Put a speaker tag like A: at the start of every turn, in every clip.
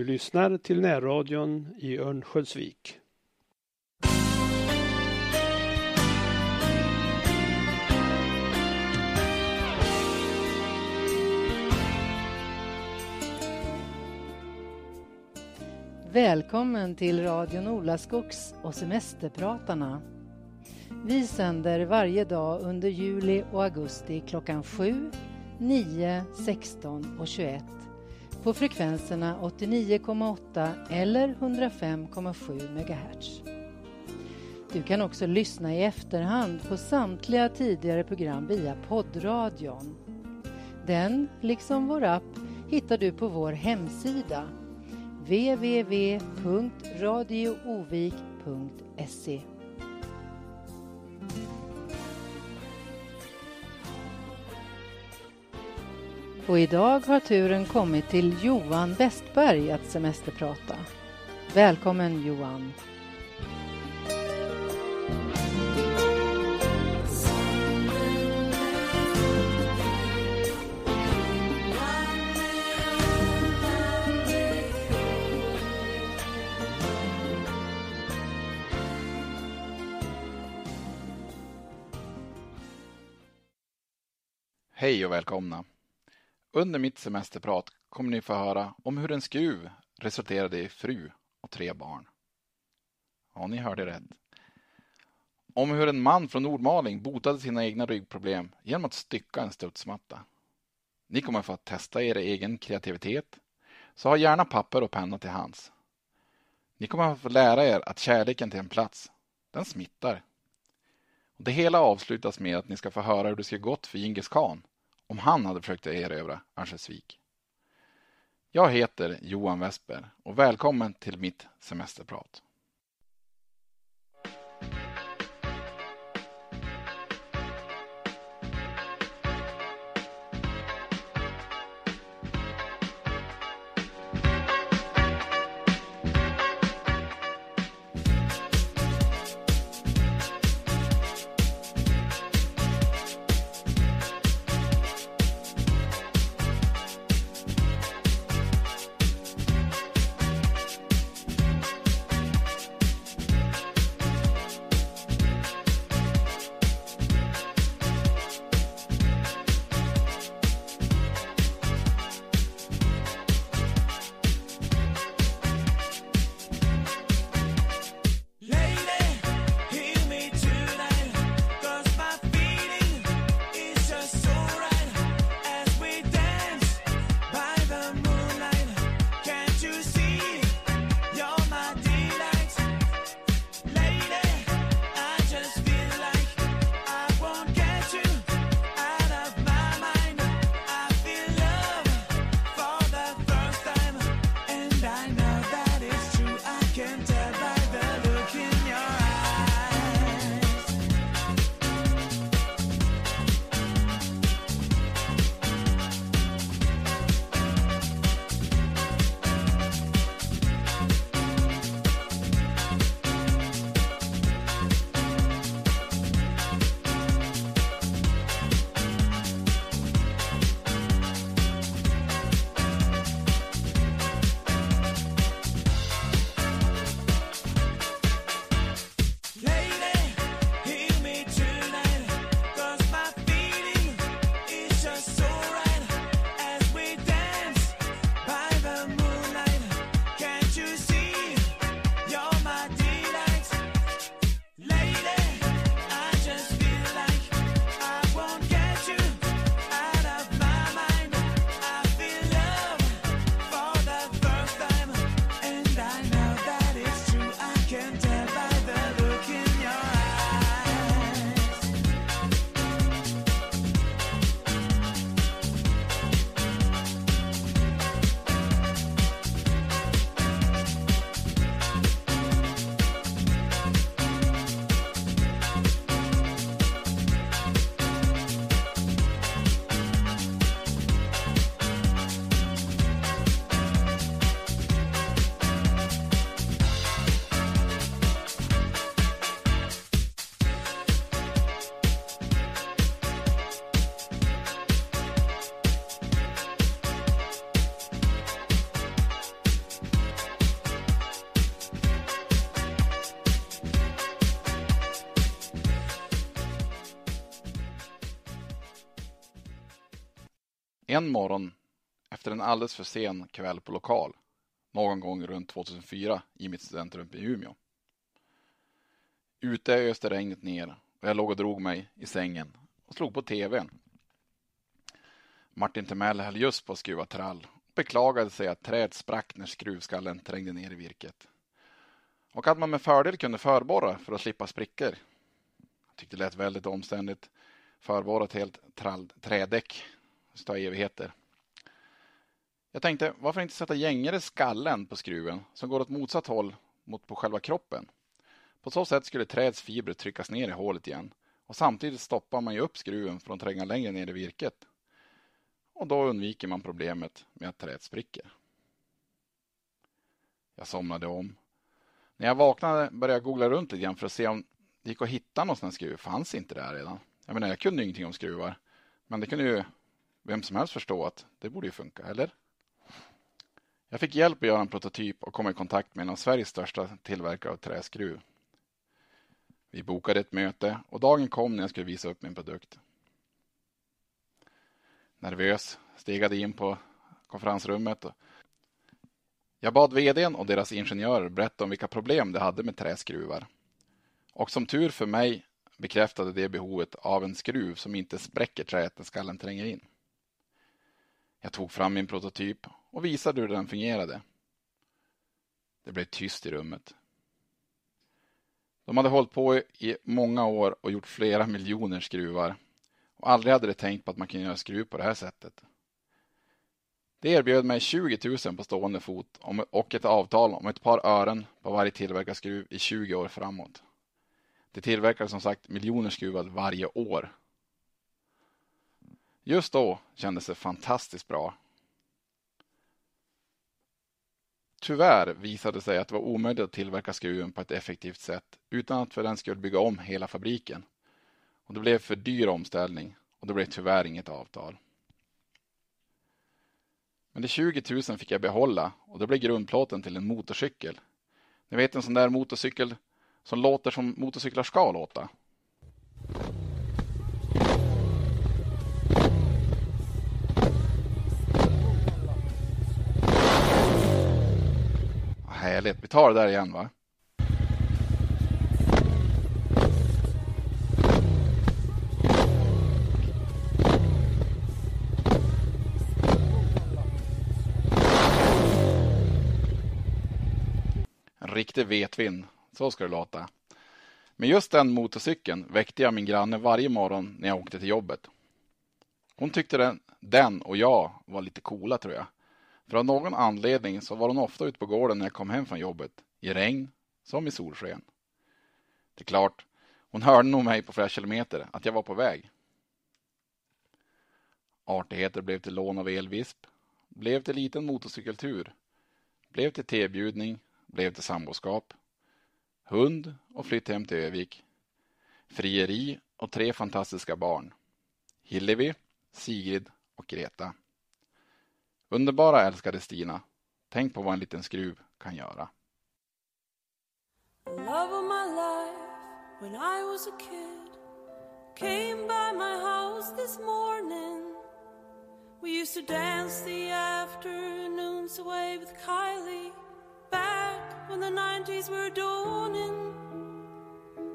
A: Du lyssnar till närradion i Örnsköldsvik.
B: Välkommen till radion Olaskogs och Semesterpratarna. Vi sänder varje dag under juli och augusti klockan 7, 9, 16 och 21 på frekvenserna 89,8 eller 105,7 MHz. Du kan också lyssna i efterhand på samtliga tidigare program via poddradion. Den, liksom vår app, hittar du på vår hemsida www.radioovik.se Och idag har turen kommit till Johan Westberg att semesterprata. Välkommen Johan!
C: Hej och välkomna! Under mitt semesterprat kommer ni få höra om hur en skruv resulterade i fru och tre barn. Ja, ni hörde rätt. Om hur en man från Nordmaling botade sina egna ryggproblem genom att stycka en studsmatta. Ni kommer få testa er egen kreativitet, så ha gärna papper och penna till hands. Ni kommer få lära er att kärleken till en plats, den smittar. Det hela avslutas med att ni ska få höra hur det skulle gått för Djingis khan om han hade försökt erövra Örnsköldsvik. Jag heter Johan Westberg och välkommen till mitt semesterprat. En morgon efter en alldeles för sen kväll på lokal, någon gång runt 2004 i mitt studentrum i Umeå. Ute öste regnet ner och jag låg och drog mig i sängen och slog på tvn. Martin Timell höll just på att skruva trall och beklagade sig att trädet sprack när skruvskallen trängde ner i virket. Och att man med fördel kunde förborra för att slippa sprickor. Jag tyckte det lät väldigt omständigt. Förborra ett helt trall, trädäck. Det tar evigheter. Jag tänkte, varför inte sätta gängare skallen på skruven som går åt motsatt håll mot på själva kroppen? På så sätt skulle träds fibrer tryckas ner i hålet igen och samtidigt stoppar man ju upp skruven från att tränga längre ner i virket. Och då undviker man problemet med att träet spricker. Jag somnade om. När jag vaknade började jag googla runt lite grann för att se om det gick att hitta någon sån här skruv. Fanns inte det här redan? Jag menar, jag kunde ingenting om skruvar. Men det kunde ju vem som helst förstå att det borde ju funka, eller? Jag fick hjälp att göra en prototyp och kom i kontakt med en av Sveriges största tillverkare av träskruv. Vi bokade ett möte och dagen kom när jag skulle visa upp min produkt. Nervös stegade in på konferensrummet. Jag bad vdn och deras ingenjörer berätta om vilka problem de hade med träskruvar. Och som tur för mig bekräftade det behovet av en skruv som inte spräcker träet när skallen tränger in. Jag tog fram min prototyp och visade hur den fungerade. Det blev tyst i rummet. De hade hållit på i många år och gjort flera miljoner skruvar. Och aldrig hade de tänkt på att man kunde göra skruv på det här sättet. De erbjöd mig 20 000 på stående fot och ett avtal om ett par ören på varje tillverkad skruv i 20 år framåt. De tillverkade som sagt miljoner skruvar varje år. Just då kändes det fantastiskt bra Tyvärr visade det sig att det var omöjligt att tillverka skruven på ett effektivt sätt utan att för den skulle bygga om hela fabriken. Och det blev för dyr omställning och det blev tyvärr inget avtal. Men de 20 000 fick jag behålla och det blev grundplåten till en motorcykel. Ni vet en sån där motorcykel som låter som motorcyklar ska låta. Härligt. Vi tar det där igen va? En riktig vetvind. Så ska det låta. Med just den motorcykeln väckte jag min granne varje morgon när jag åkte till jobbet. Hon tyckte den, den och jag var lite coola tror jag. För av någon anledning så var hon ofta ute på gården när jag kom hem från jobbet. I regn som i solsken. Det är klart, hon hörde nog mig på flera kilometer att jag var på väg. Artigheter blev till lån av elvisp. Blev till liten motorcykeltur. Blev till tebjudning. Blev till samboskap. Hund och flytt hem till Övik. Frieri och tre fantastiska barn. Hillevi, Sigrid och Greta. Underbara älskade Stina. Tänk på vad en liten skruv kan göra. Love of my life when I was a kid Came by my house this morning We used to dance the afternoons away with Kylie Back when the 90s were dawning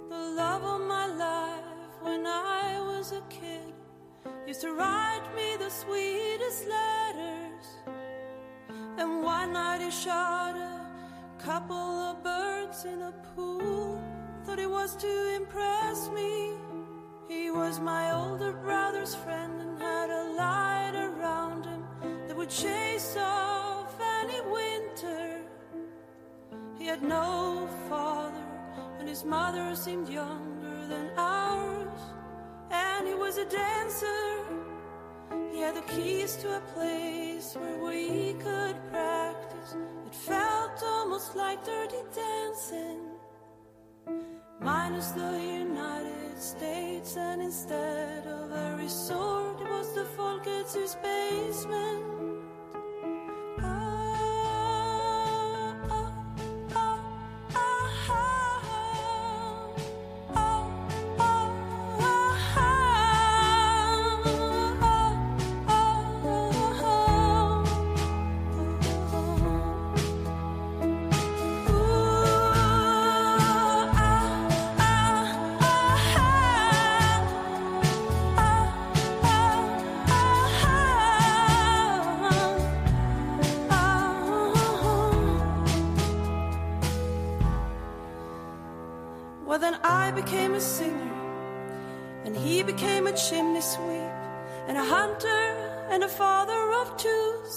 C: The love of my life when I was a kid Used to write me the sweetest letters and one night he shot a couple of birds in a pool. Thought it was to impress me. He was my older brother's friend and had a light around him that would chase off any winter. He had no father, and his mother seemed younger than ours. And he was a dancer had the keys to a place where we could practice. It felt almost like dirty dancing. Minus the United States, and instead of a resort, it was the Folkets basement.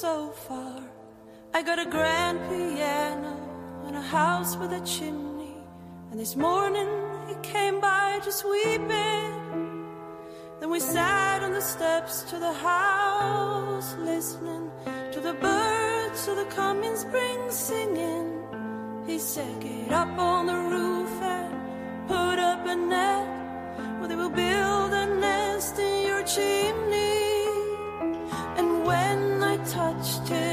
D: So far. I got a grand piano and a house with a chimney, and this morning he came by just weeping. Then we sat on the steps to the house, listening to the birds of the coming spring singing. He said, Get up on the roof and put up a net where they will build a nest in your chimney. And when I touched his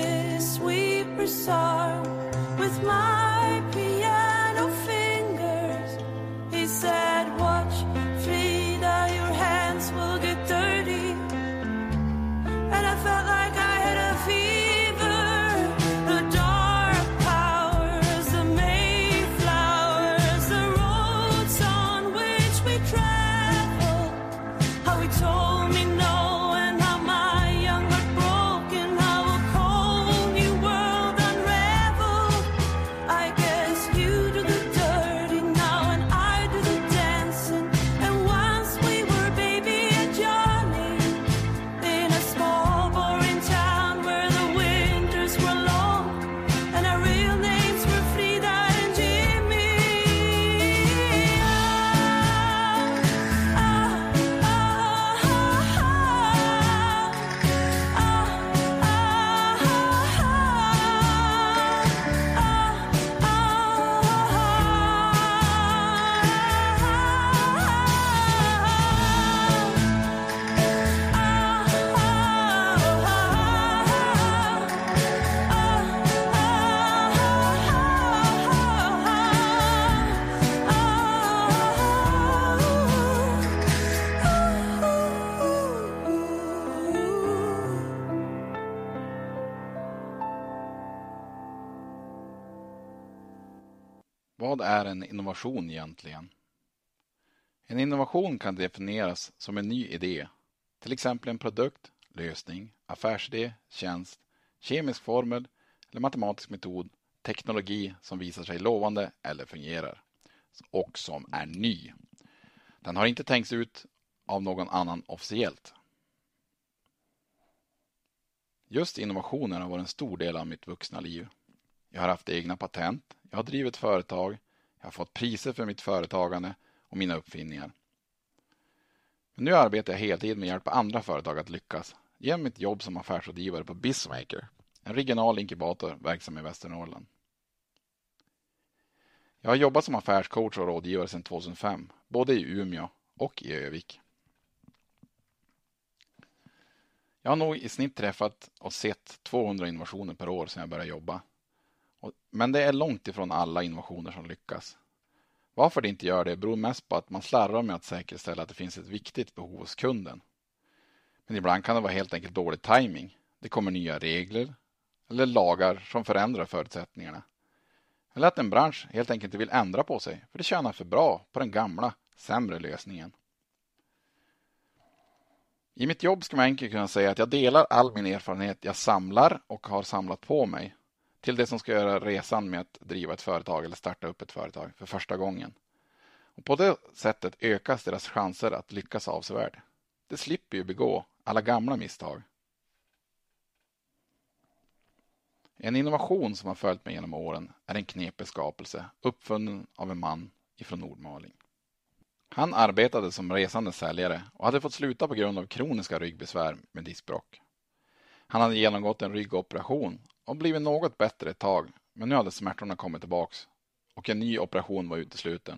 C: Vad är en innovation egentligen? En innovation kan definieras som en ny idé, till exempel en produkt, lösning, affärsidé, tjänst, kemisk formel eller matematisk metod, teknologi som visar sig lovande eller fungerar och som är ny. Den har inte tänkts ut av någon annan officiellt. Just innovationer har varit en stor del av mitt vuxna liv. Jag har haft egna patent, jag har drivit företag, jag har fått priser för mitt företagande och mina uppfinningar. Men nu arbetar jag heltid med att hjälpa andra företag att lyckas genom mitt jobb som affärsrådgivare på Bizmaker, en regional inkubator verksam i Västernorrland. Jag har jobbat som affärscoach och rådgivare sedan 2005, både i Umeå och i Övik. Jag har nog i snitt träffat och sett 200 innovationer per år sedan jag började jobba. Men det är långt ifrån alla innovationer som lyckas. Varför det inte gör det beror mest på att man slarvar med att säkerställa att det finns ett viktigt behov hos kunden. Men ibland kan det vara helt enkelt dålig timing. Det kommer nya regler eller lagar som förändrar förutsättningarna. Eller att en bransch helt enkelt inte vill ändra på sig för det tjänar för bra på den gamla, sämre lösningen. I mitt jobb ska man enkelt kunna säga att jag delar all min erfarenhet jag samlar och har samlat på mig till det som ska göra resan med att driva ett företag eller starta upp ett företag för första gången. Och på det sättet ökas deras chanser att lyckas avsevärt. De slipper ju begå alla gamla misstag. En innovation som har följt mig genom åren är en knepig skapelse uppfunnen av en man ifrån Nordmaling. Han arbetade som resande säljare och hade fått sluta på grund av kroniska ryggbesvär med diskbråck. Han hade genomgått en ryggoperation och blivit något bättre ett tag, men nu hade smärtorna kommit tillbaks och en ny operation var utesluten.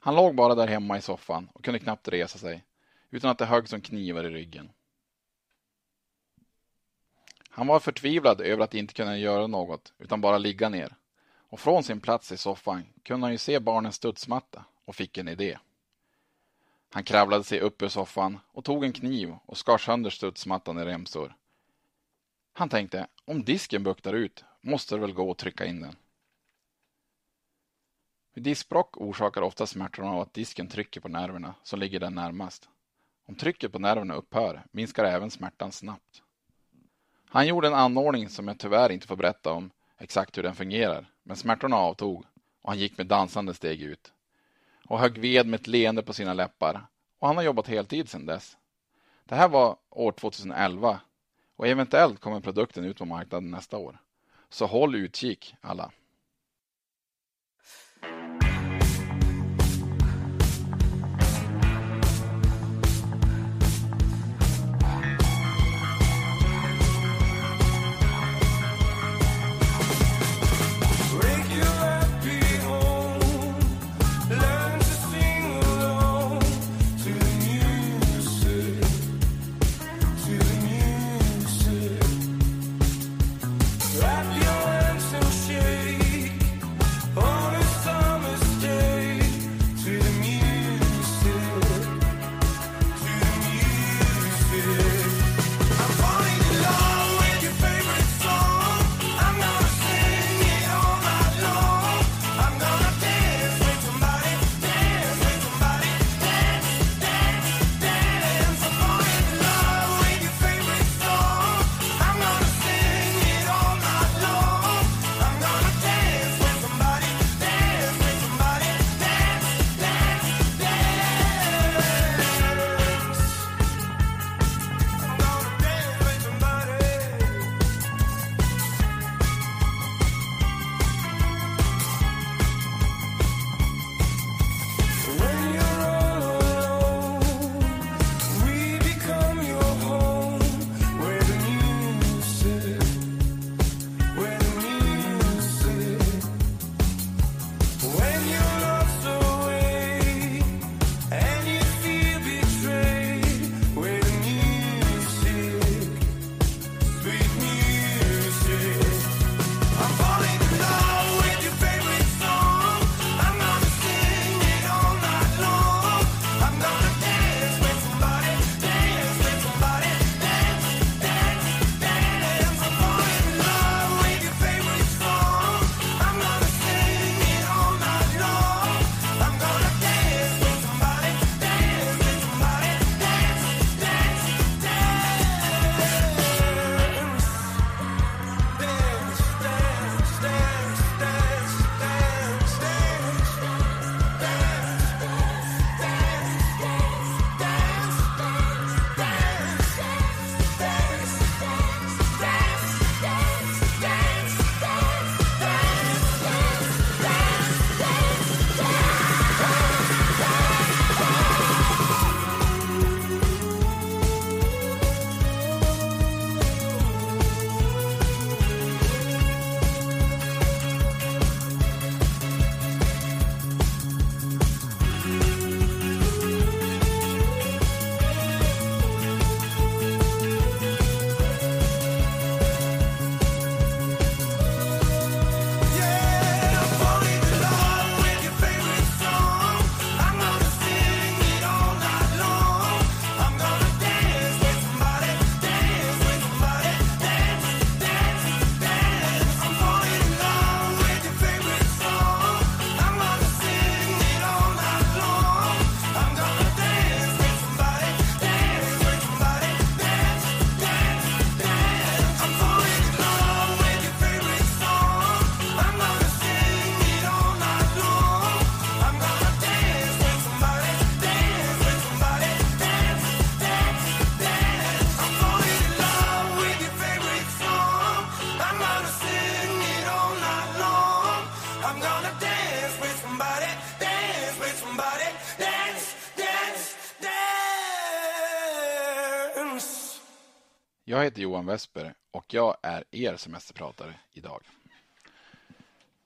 C: Han låg bara där hemma i soffan och kunde knappt resa sig, utan att det högg som knivar i ryggen. Han var förtvivlad över att inte kunna göra något, utan bara ligga ner. Och från sin plats i soffan kunde han ju se barnens studsmatta och fick en idé. Han kravlade sig upp ur soffan och tog en kniv och skar sönder studsmattan i remsor. Han tänkte, om disken buktar ut måste det väl gå att trycka in den. Diskbråck orsakar ofta smärtorna av att disken trycker på nerverna som ligger den närmast. Om trycket på nerverna upphör minskar även smärtan snabbt. Han gjorde en anordning som jag tyvärr inte får berätta om exakt hur den fungerar, men smärtorna avtog och han gick med dansande steg ut.
E: och högg ved med ett leende på sina läppar och han har jobbat heltid sedan dess. Det här var år 2011 och eventuellt kommer produkten ut på marknaden nästa år. Så håll utkik alla. Jag heter Johan Westberg och jag är er semesterpratare idag.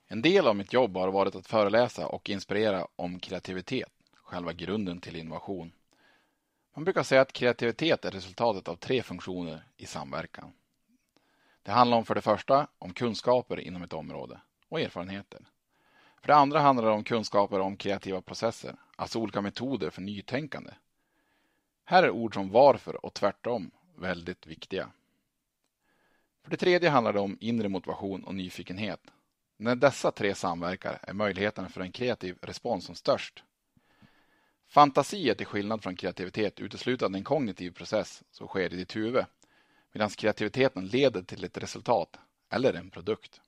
E: En del av mitt jobb har varit att föreläsa och inspirera om kreativitet, själva grunden till innovation. Man brukar säga att kreativitet är resultatet av tre funktioner i samverkan. Det handlar om för det första om kunskaper inom ett område och erfarenheter. För det andra handlar det om kunskaper om kreativa processer, alltså olika metoder för nytänkande. Här är ord som varför och tvärtom väldigt viktiga. För det tredje handlar det om inre motivation och nyfikenhet. När dessa tre samverkar är möjligheten för en kreativ respons som störst. Fantasi är till skillnad från kreativitet uteslutande en kognitiv process som sker i ditt huvud, medan kreativiteten leder till ett resultat eller en produkt.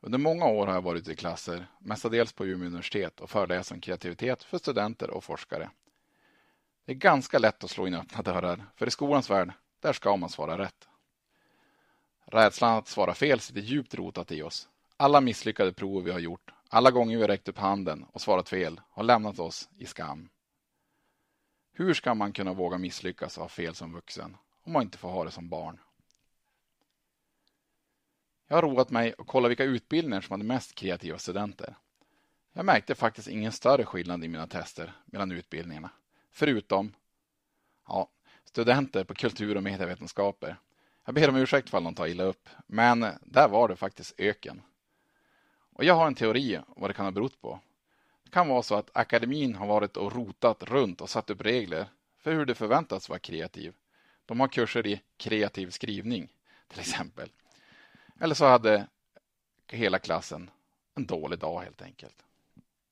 E: Under många år har jag varit i klasser, mestadels på Umeå universitet och föreläst om kreativitet för studenter och forskare. Det är ganska lätt att slå in öppna dörrar, för i skolans värld, där ska man svara rätt. Rädslan att svara fel sitter djupt rotat i oss. Alla misslyckade prov vi har gjort, alla gånger vi räckt upp handen och svarat fel, har lämnat oss i skam. Hur ska man kunna våga misslyckas och ha fel som vuxen, om man inte får ha det som barn? Jag har roat mig och kollat vilka utbildningar som hade mest kreativa studenter. Jag märkte faktiskt ingen större skillnad i mina tester mellan utbildningarna, förutom ja, studenter på kultur och medievetenskaper. Jag ber om ursäkt ifall någon tar illa upp, men där var det faktiskt öken. Och jag har en teori vad det kan ha berott på. Det kan vara så att akademin har varit och rotat runt och satt upp regler för hur det förväntas vara kreativ. De har kurser i kreativ skrivning, till exempel. Eller så hade hela klassen en dålig dag helt enkelt.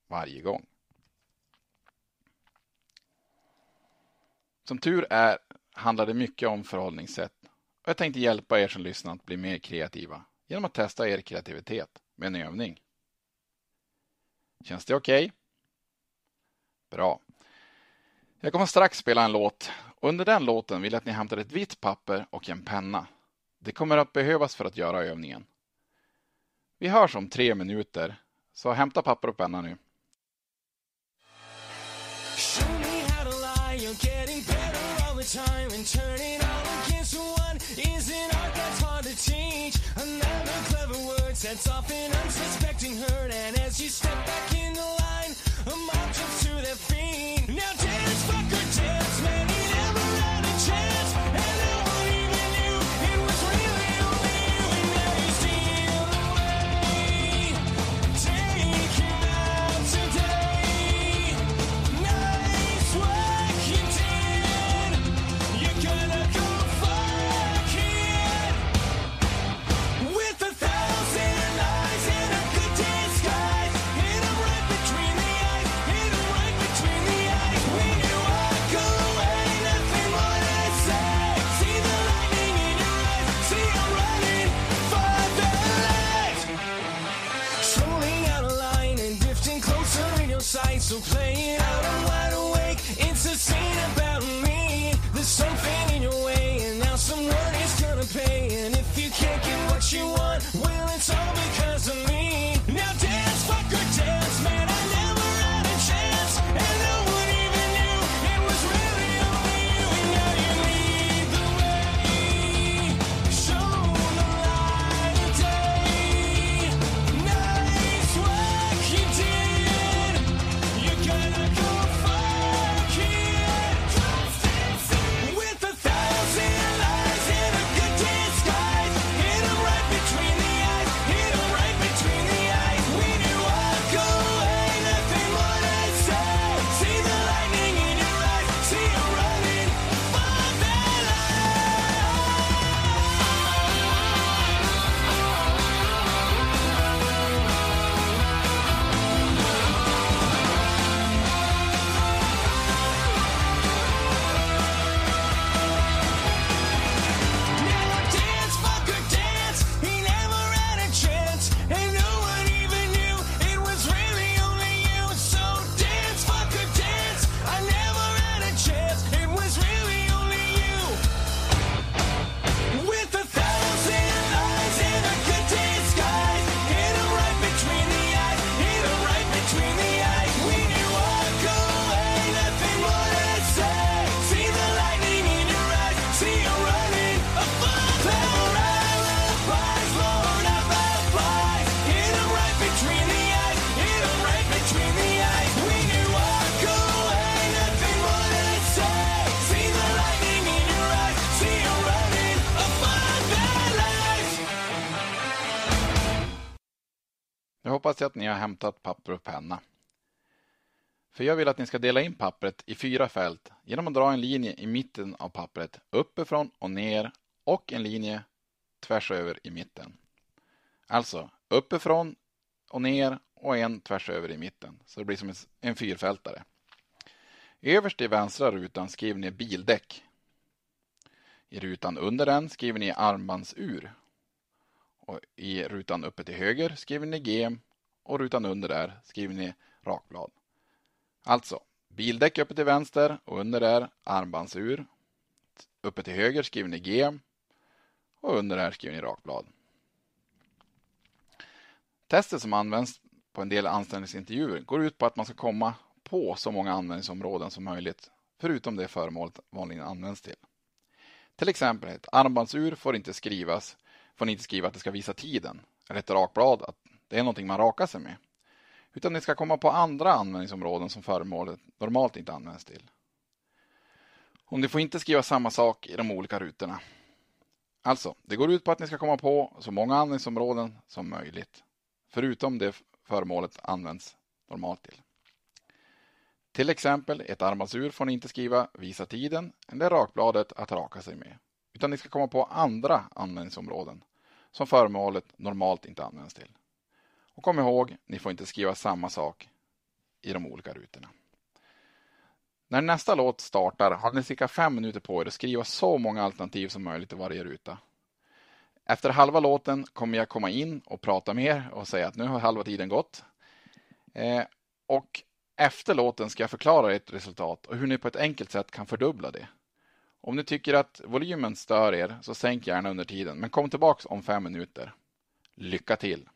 E: Varje gång. Som tur är handlar det mycket om förhållningssätt. Och jag tänkte hjälpa er som lyssnar att bli mer kreativa genom att testa er kreativitet med en övning. Känns det okej? Okay? Bra. Jag kommer strax spela en låt under den låten vill jag att ni hämtar ett vitt papper och en penna. Det kommer att behövas för att göra övningen. Vi hörs om tre minuter, så hämta papper och penna nu. Time and turn it all against one is an art that's hard to teach. Another clever word sets off an unsuspecting hurt, and as you step hoppas jag att ni har hämtat papper och penna. För jag vill att ni ska dela in pappret i fyra fält genom att dra en linje i mitten av pappret uppifrån och ner och en linje tvärs över i mitten. Alltså uppifrån och ner och en tvärs över i mitten. Så det blir som en fyrfältare. Överst i vänstra rutan skriver ni bildäck. I rutan under den skriver ni armbandsur.
C: och i rutan uppe till höger skriver ni GEM och rutan under där skriver ni rakblad. Alltså, bildäck uppe till vänster och under där armbandsur. Uppe till höger skriver ni G och under där skriver ni rakblad. Testet som används på en del anställningsintervjuer går ut på att man ska komma på så många användningsområden som möjligt, förutom det föremålet vanligen används till. Till exempel, ett armbandsur får inte skrivas, får ni inte skriva att det ska visa tiden, eller ett rakblad att det är någonting man rakar sig med. Utan ni ska komma på andra användningsområden som föremålet normalt inte används till. Och ni får inte skriva samma sak i de olika rutorna. Alltså, det går ut på att ni ska komma på så många användningsområden som möjligt, förutom det föremålet används normalt till. Till exempel, ett armbandsur får ni inte skriva visa tiden eller rakbladet att raka sig med, utan ni ska komma på andra användningsområden som föremålet normalt inte används till. Och kom ihåg, ni får inte skriva samma sak i de olika rutorna. När nästa låt startar har ni cirka fem minuter på er att skriva så många alternativ som möjligt i varje ruta. Efter halva låten kommer jag komma in och prata med er och säga att nu har halva tiden gått. Eh, och efter låten ska jag förklara ert resultat och hur ni på ett enkelt sätt kan fördubbla det. Om ni tycker att volymen stör er så sänk gärna under tiden, men kom tillbaks om fem minuter. Lycka till!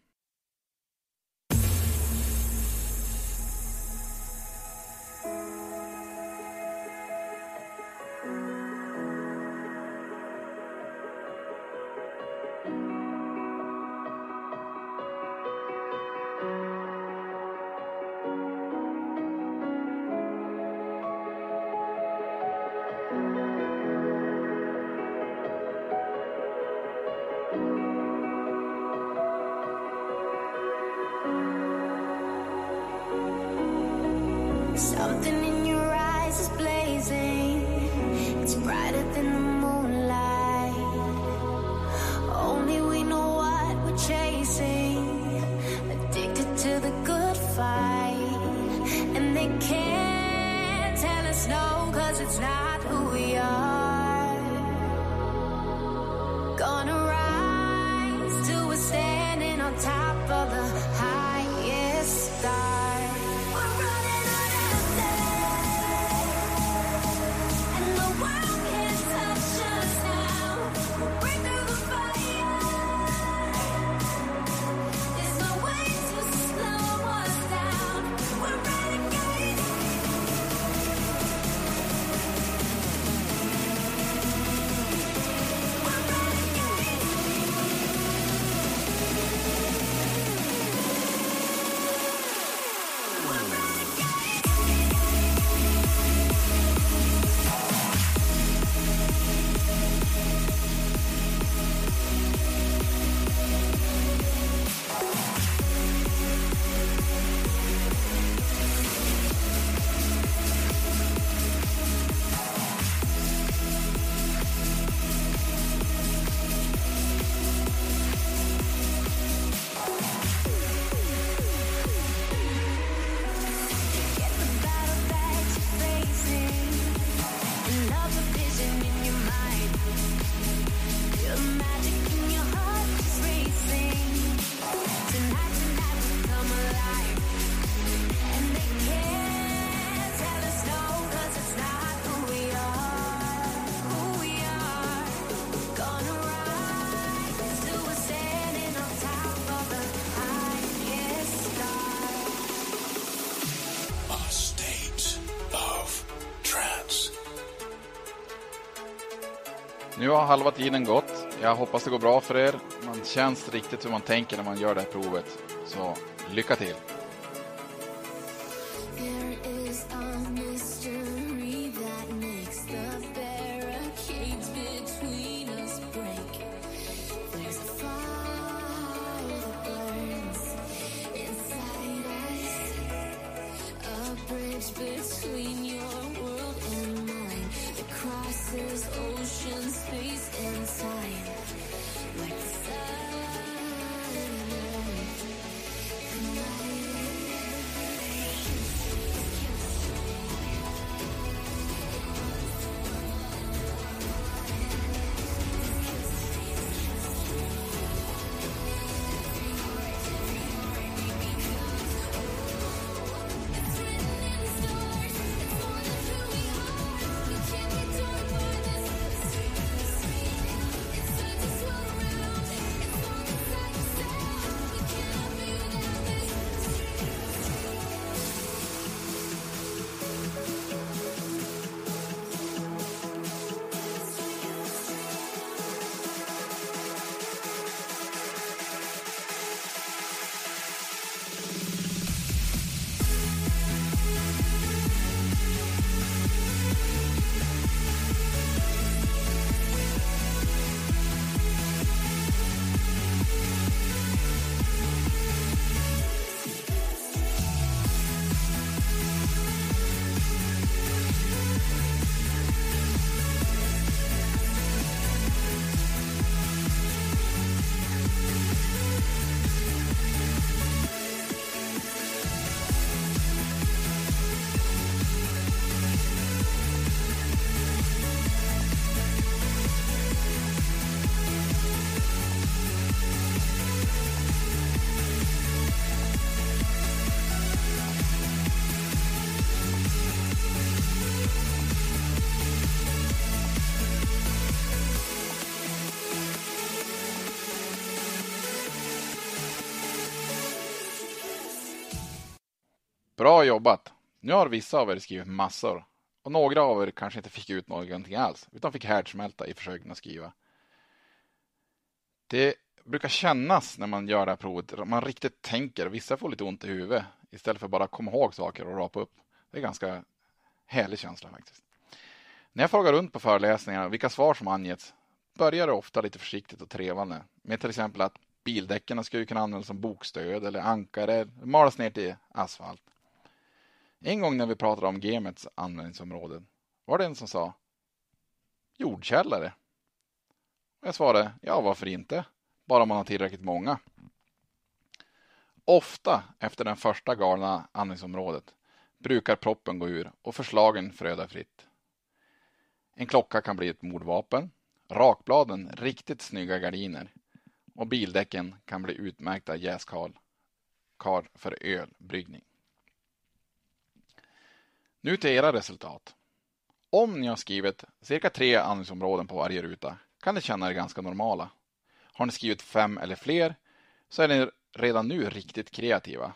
C: Nu har halva tiden gått. Jag hoppas det går bra för er. Man känns riktigt hur man tänker när man gör det här provet. Så lycka till! Bra jobbat! Nu har vissa av er skrivit massor och några av er kanske inte fick ut någonting alls utan fick härdsmälta i försöken att skriva. Det brukar kännas när man gör det här provet, man riktigt tänker, vissa får lite ont i huvudet istället för bara komma ihåg saker och rapa upp. Det är en ganska härlig känsla faktiskt. När jag frågar runt på föreläsningarna vilka svar som angetts börjar det ofta lite försiktigt och trevande med till exempel att bildäcken skulle kunna användas som bokstöd eller ankare, malas ner till asfalt. En gång när vi pratade om gemets användningsområden var det en som sa jordkällare. Och jag svarade, ja varför inte? Bara man har tillräckligt många. Ofta efter den första galna användningsområdet brukar proppen gå ur och förslagen fröda fritt. En klocka kan bli ett mordvapen, rakbladen riktigt snygga gardiner och bildäcken kan bli utmärkta jäskar för ölbryggning. Nu till era resultat. Om ni har skrivit cirka tre användningsområden på varje ruta kan ni känna er ganska normala. Har ni skrivit fem eller fler så är ni redan nu riktigt kreativa.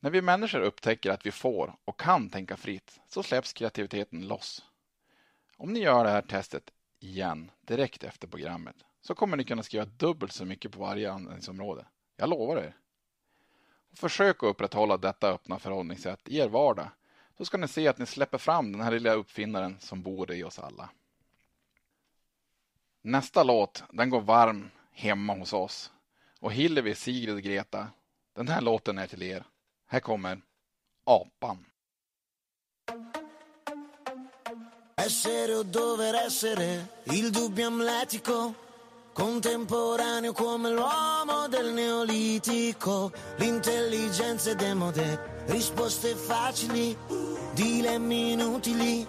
C: När vi människor upptäcker att vi får och kan tänka fritt så släpps kreativiteten loss. Om ni gör det här testet igen direkt efter programmet så kommer ni kunna skriva dubbelt så mycket på varje användningsområde. Jag lovar er. Försök att upprätthålla detta öppna förhållningssätt i er vardag så ska ni se att ni släpper fram den här lilla uppfinnaren som bor i oss alla. Nästa låt, den går varm hemma hos oss. Och Hillevi, Sigrid och Greta, den här låten är till er. Här kommer Apan.
F: Essere o dover essere il dubbio amletico, contemporaneo come l'uomo del neolitico, l'intelligenza è demode, risposte facili, dilemmi inutili.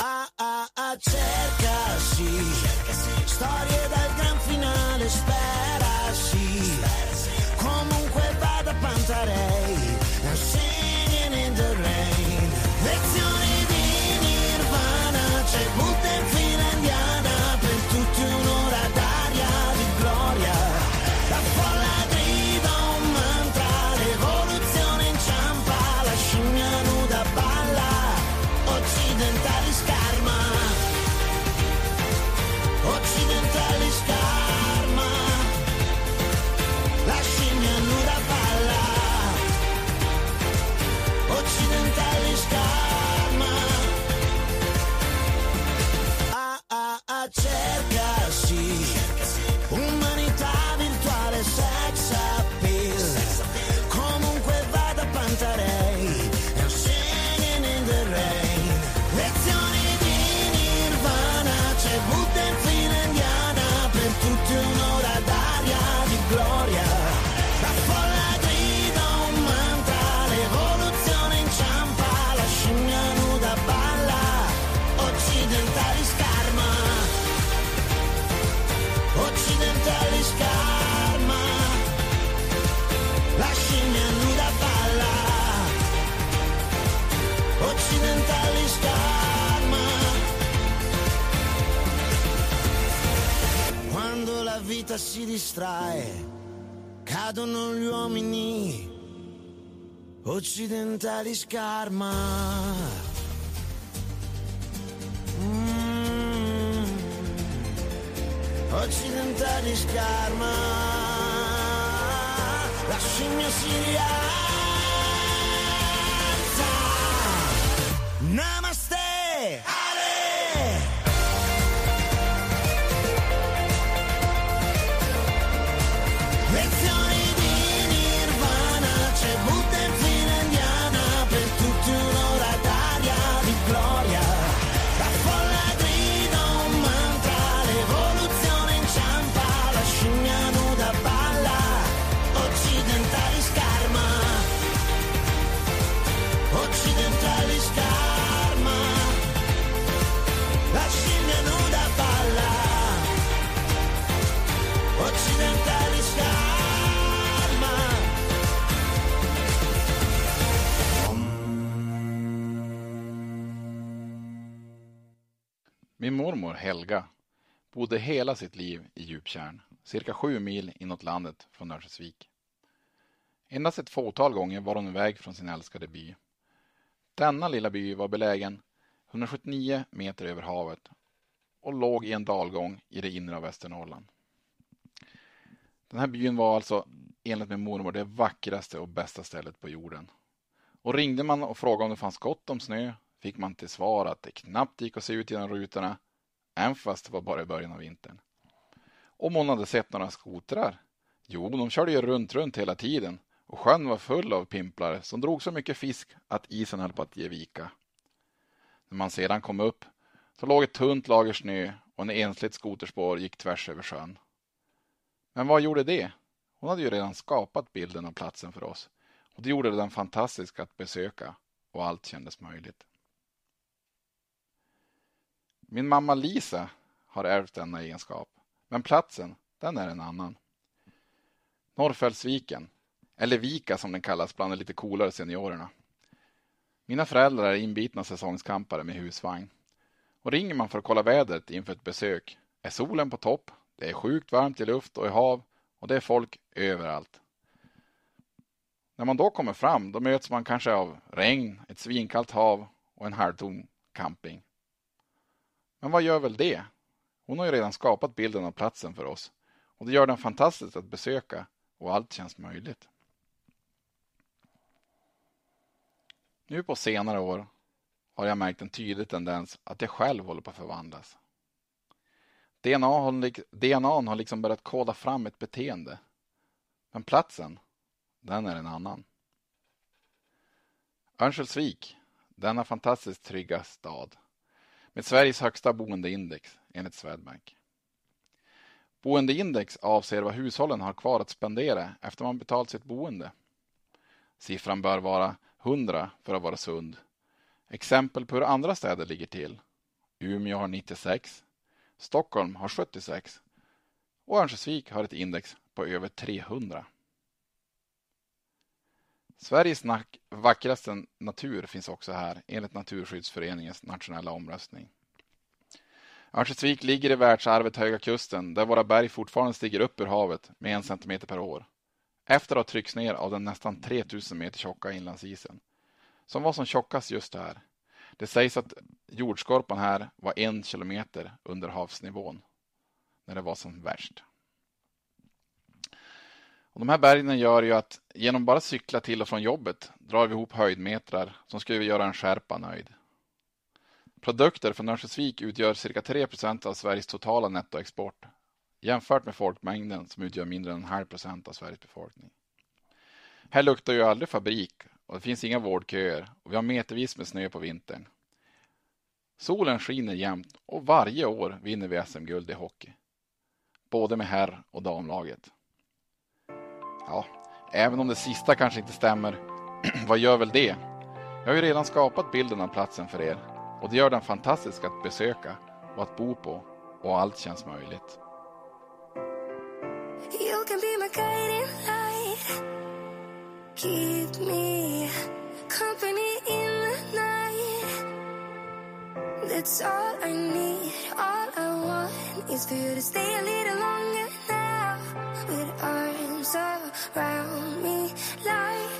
F: Ah ah ah, cerca sì, storie dal gran finale, spera sì, comunque vada Pantarei, cerca, sí. Una vita si distrae, cadono gli uomini, occidentali scarma. Mm. Occidentali scarma. La scimmia si rialza. Namaste.
C: Min mormor Helga bodde hela sitt liv i Djuptjärn, cirka sju mil inåt landet från Örnsköldsvik. Endast ett fåtal gånger var hon iväg från sin älskade by. Denna lilla by var belägen 179 meter över havet och låg i en dalgång i det inre av Västernorrland. Den här byn var alltså enligt min mormor det vackraste och bästa stället på jorden. Och ringde man och frågade om det fanns gott om snö fick man till svar att det knappt gick att se ut genom rutorna, även fast det var bara i början av vintern. Om hon hade sett några skotrar? Jo, de körde ju runt, runt hela tiden och sjön var full av pimplare som drog så mycket fisk att isen höll på att ge vika. När man sedan kom upp så låg ett tunt lager snö och en ensligt skoterspår gick tvärs över sjön. Men vad gjorde det? Hon hade ju redan skapat bilden av platsen för oss och det gjorde den fantastisk att besöka och allt kändes möjligt. Min mamma Lisa har ärvt denna egenskap, men platsen, den är en annan. Norrfällsviken, eller Vika som den kallas bland de lite coolare seniorerna. Mina föräldrar är inbitna säsongskampare med husvagn. Och ringer man för att kolla vädret inför ett besök är solen på topp, det är sjukt varmt i luft och i hav och det är folk överallt. När man då kommer fram, då möts man kanske av regn, ett svinkallt hav och en halvtom camping. Men vad gör väl det? Hon har ju redan skapat bilden av platsen för oss och det gör den fantastisk att besöka och allt känns möjligt. Nu på senare år har jag märkt en tydlig tendens att jag själv håller på att förvandlas. DNA har, DNA har liksom börjat koda fram ett beteende. Men platsen, den är en annan. Örnsköldsvik, denna fantastiskt trygga stad med Sveriges högsta boendeindex enligt Swedbank. Boendeindex avser vad hushållen har kvar att spendera efter man betalt sitt boende. Siffran bör vara 100 för att vara sund. Exempel på hur andra städer ligger till. Umeå har 96, Stockholm har 76 och Örnsköldsvik har ett index på över 300. Sveriges vackraste natur finns också här enligt Naturskyddsföreningens nationella omröstning. Örnsköldsvik ligger i världsarvet Höga Kusten där våra berg fortfarande stiger upp ur havet med en centimeter per år. Efter att ha tryckts ner av den nästan 3000 meter tjocka inlandsisen. Som var som tjockast just här. Det sägs att jordskorpan här var en kilometer under havsnivån när det var som värst. Och de här bergen gör ju att genom bara cykla till och från jobbet drar vi ihop höjdmetrar som skulle göra en skärpa nöjd. Produkter från Örnsköldsvik utgör cirka 3% av Sveriges totala nettoexport jämfört med folkmängden som utgör mindre än en halv procent av Sveriges befolkning. Här luktar ju aldrig fabrik och det finns inga vårdköer och vi har metervis med snö på vintern. Solen skiner jämt och varje år vinner vi SM-guld i hockey. Både med herr och damlaget. Ja, även om det sista kanske inte stämmer, vad gör väl det? Jag har ju redan skapat bilden av platsen för er och det gör den fantastisk att besöka och att bo på och allt känns möjligt.
G: You can be my guiding light. Keep me company in the night. That's all I need. All I want is for you to stay a little longer now. With arms around me like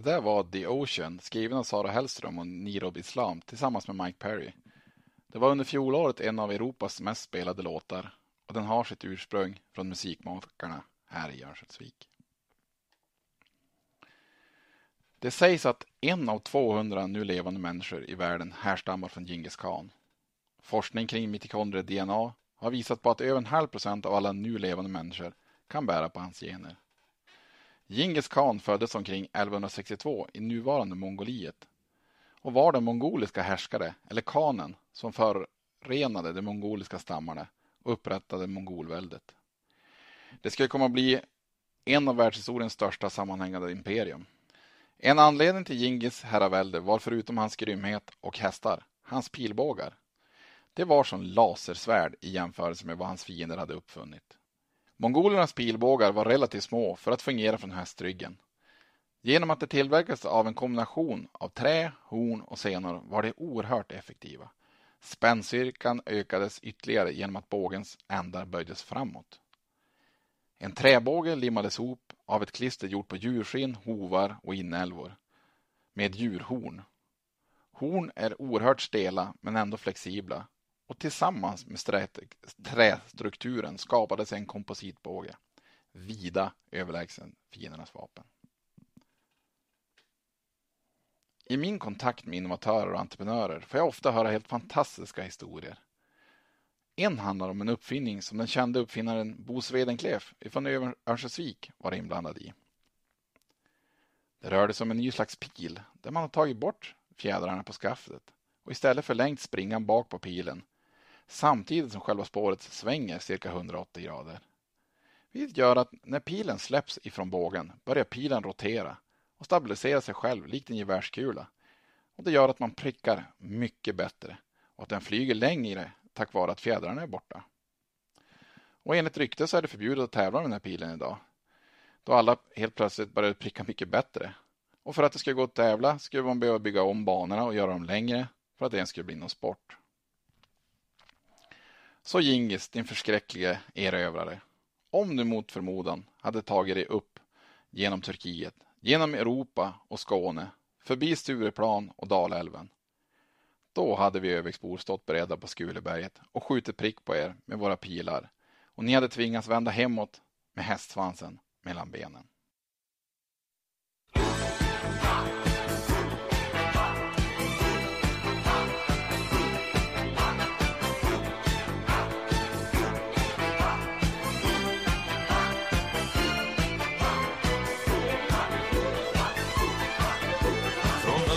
C: Det där var The Ocean, skriven av Sara Hellström och Nirob Islam tillsammans med Mike Perry. Det var under fjolåret en av Europas mest spelade låtar och den har sitt ursprung från musikmakarna här i Örnsköldsvik. Det sägs att en av 200 nu levande människor i världen härstammar från Djingis khan. Forskning kring mitokondrie-DNA har visat på att över en halv procent av alla nu levande människor kan bära på hans gener. Djingis khan föddes omkring 1162 i nuvarande Mongoliet och var den mongoliska härskare, eller khanen, som förenade de mongoliska stammarna och upprättade mongolväldet. Det skulle komma att bli en av världshistoriens största sammanhängande imperium. En anledning till Djingis herravälde var förutom hans grymhet och hästar, hans pilbågar. Det var som lasersvärd i jämförelse med vad hans fiender hade uppfunnit. Mongolernas pilbågar var relativt små för att fungera från hästryggen. Genom att de tillverkades av en kombination av trä, horn och senor var de oerhört effektiva. Spännstyrkan ökades ytterligare genom att bågens ändar böjdes framåt. En träbåge limmades ihop av ett klister gjort på djurskinn, hovar och inälvor med djurhorn. Horn är oerhört stela men ändå flexibla och tillsammans med trästrukturen skapades en kompositbåge. Vida överlägsen fiendernas vapen. I min kontakt med innovatörer och entreprenörer får jag ofta höra helt fantastiska historier. En handlar om en uppfinning som den kände uppfinnaren Bo Swedenklef från Örnsköldsvik var inblandad i. Det rörde sig om en ny slags pil där man har tagit bort fjädrarna på skaftet och istället förlängt springan bak på pilen samtidigt som själva spåret svänger cirka 180 grader. Vilket gör att när pilen släpps ifrån bågen börjar pilen rotera och stabilisera sig själv likt en gevärskula. Och det gör att man prickar mycket bättre och att den flyger längre tack vare att fjädrarna är borta. Och enligt rykte så är det förbjudet att tävla med den här pilen idag. Då alla helt plötsligt började pricka mycket bättre. Och för att det ska gå att tävla skulle man behöva bygga om banorna och göra dem längre för att det ens skulle bli någon sport. Så Gingis, din förskräcklige erövrare, om du mot förmodan hade tagit dig upp genom Turkiet, genom Europa och Skåne, förbi Stureplan och Dalälven. Då hade vi Öviksbor stått beredda på Skuleberget och skjutit prick på er med våra pilar och ni hade tvingats vända hemåt med hästsvansen mellan benen.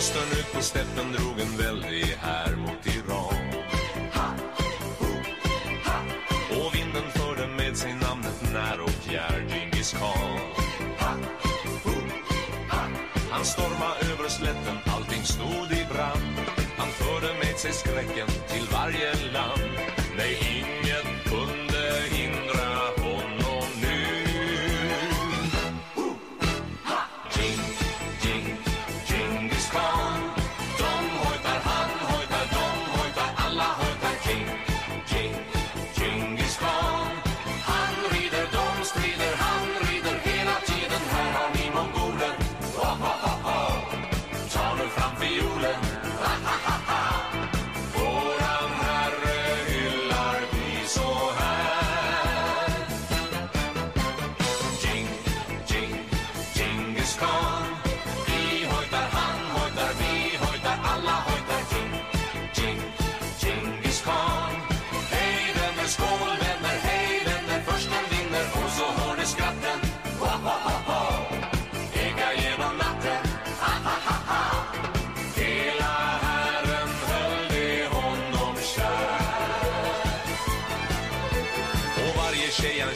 H: Från östern ut på steppen drog en väldig här mot Iran. Och vinden förde med sig namnet när och fjärr Djingis khan. Han stormade över slätten, allting stod i brand. Han förde med sig skräcken till varje land. Nej,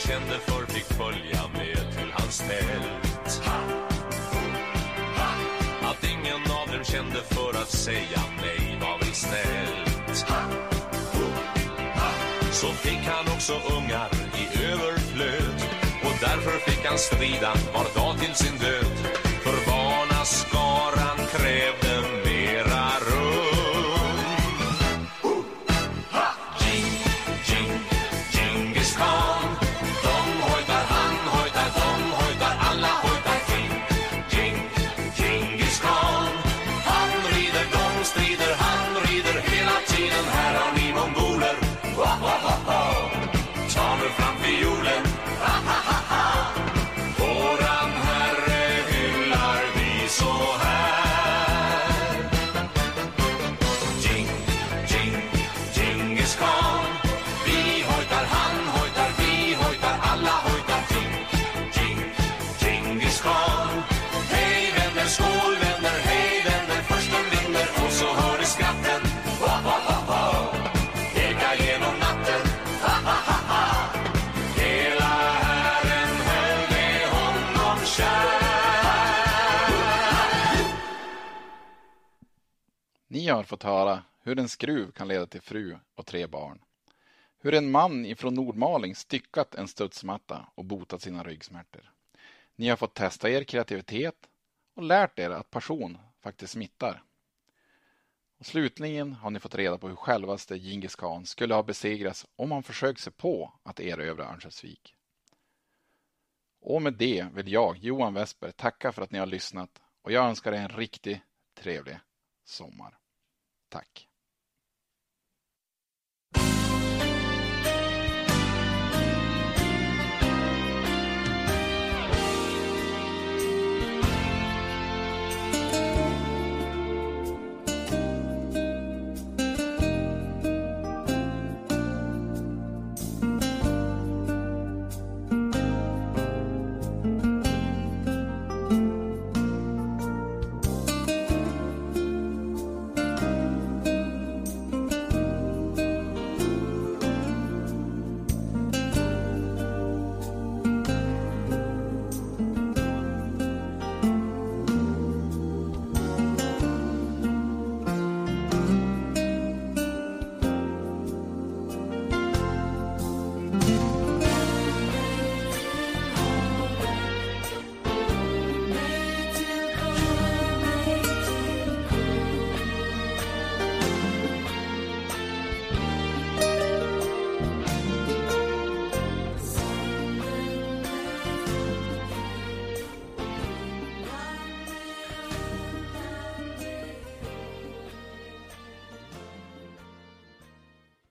H: kände för fick följa med till hans tält. Att ingen av dem kände för att säga nej var väl snällt. Så fick han också ungar i överflöd. Och därför fick han strida var dag till sin död. För barnaskaran krävde
C: Ni har fått höra hur en skruv kan leda till fru och tre barn. Hur en man ifrån Nordmaling styckat en studsmatta och botat sina ryggsmärtor. Ni har fått testa er kreativitet och lärt er att passion faktiskt smittar. Och slutligen har ni fått reda på hur självaste Djingis khan skulle ha besegrats om han försökt sig på att erövra Örnsköldsvik. Och med det vill jag, Johan Westberg, tacka för att ni har lyssnat och jag önskar er en riktigt trevlig sommar. Tack!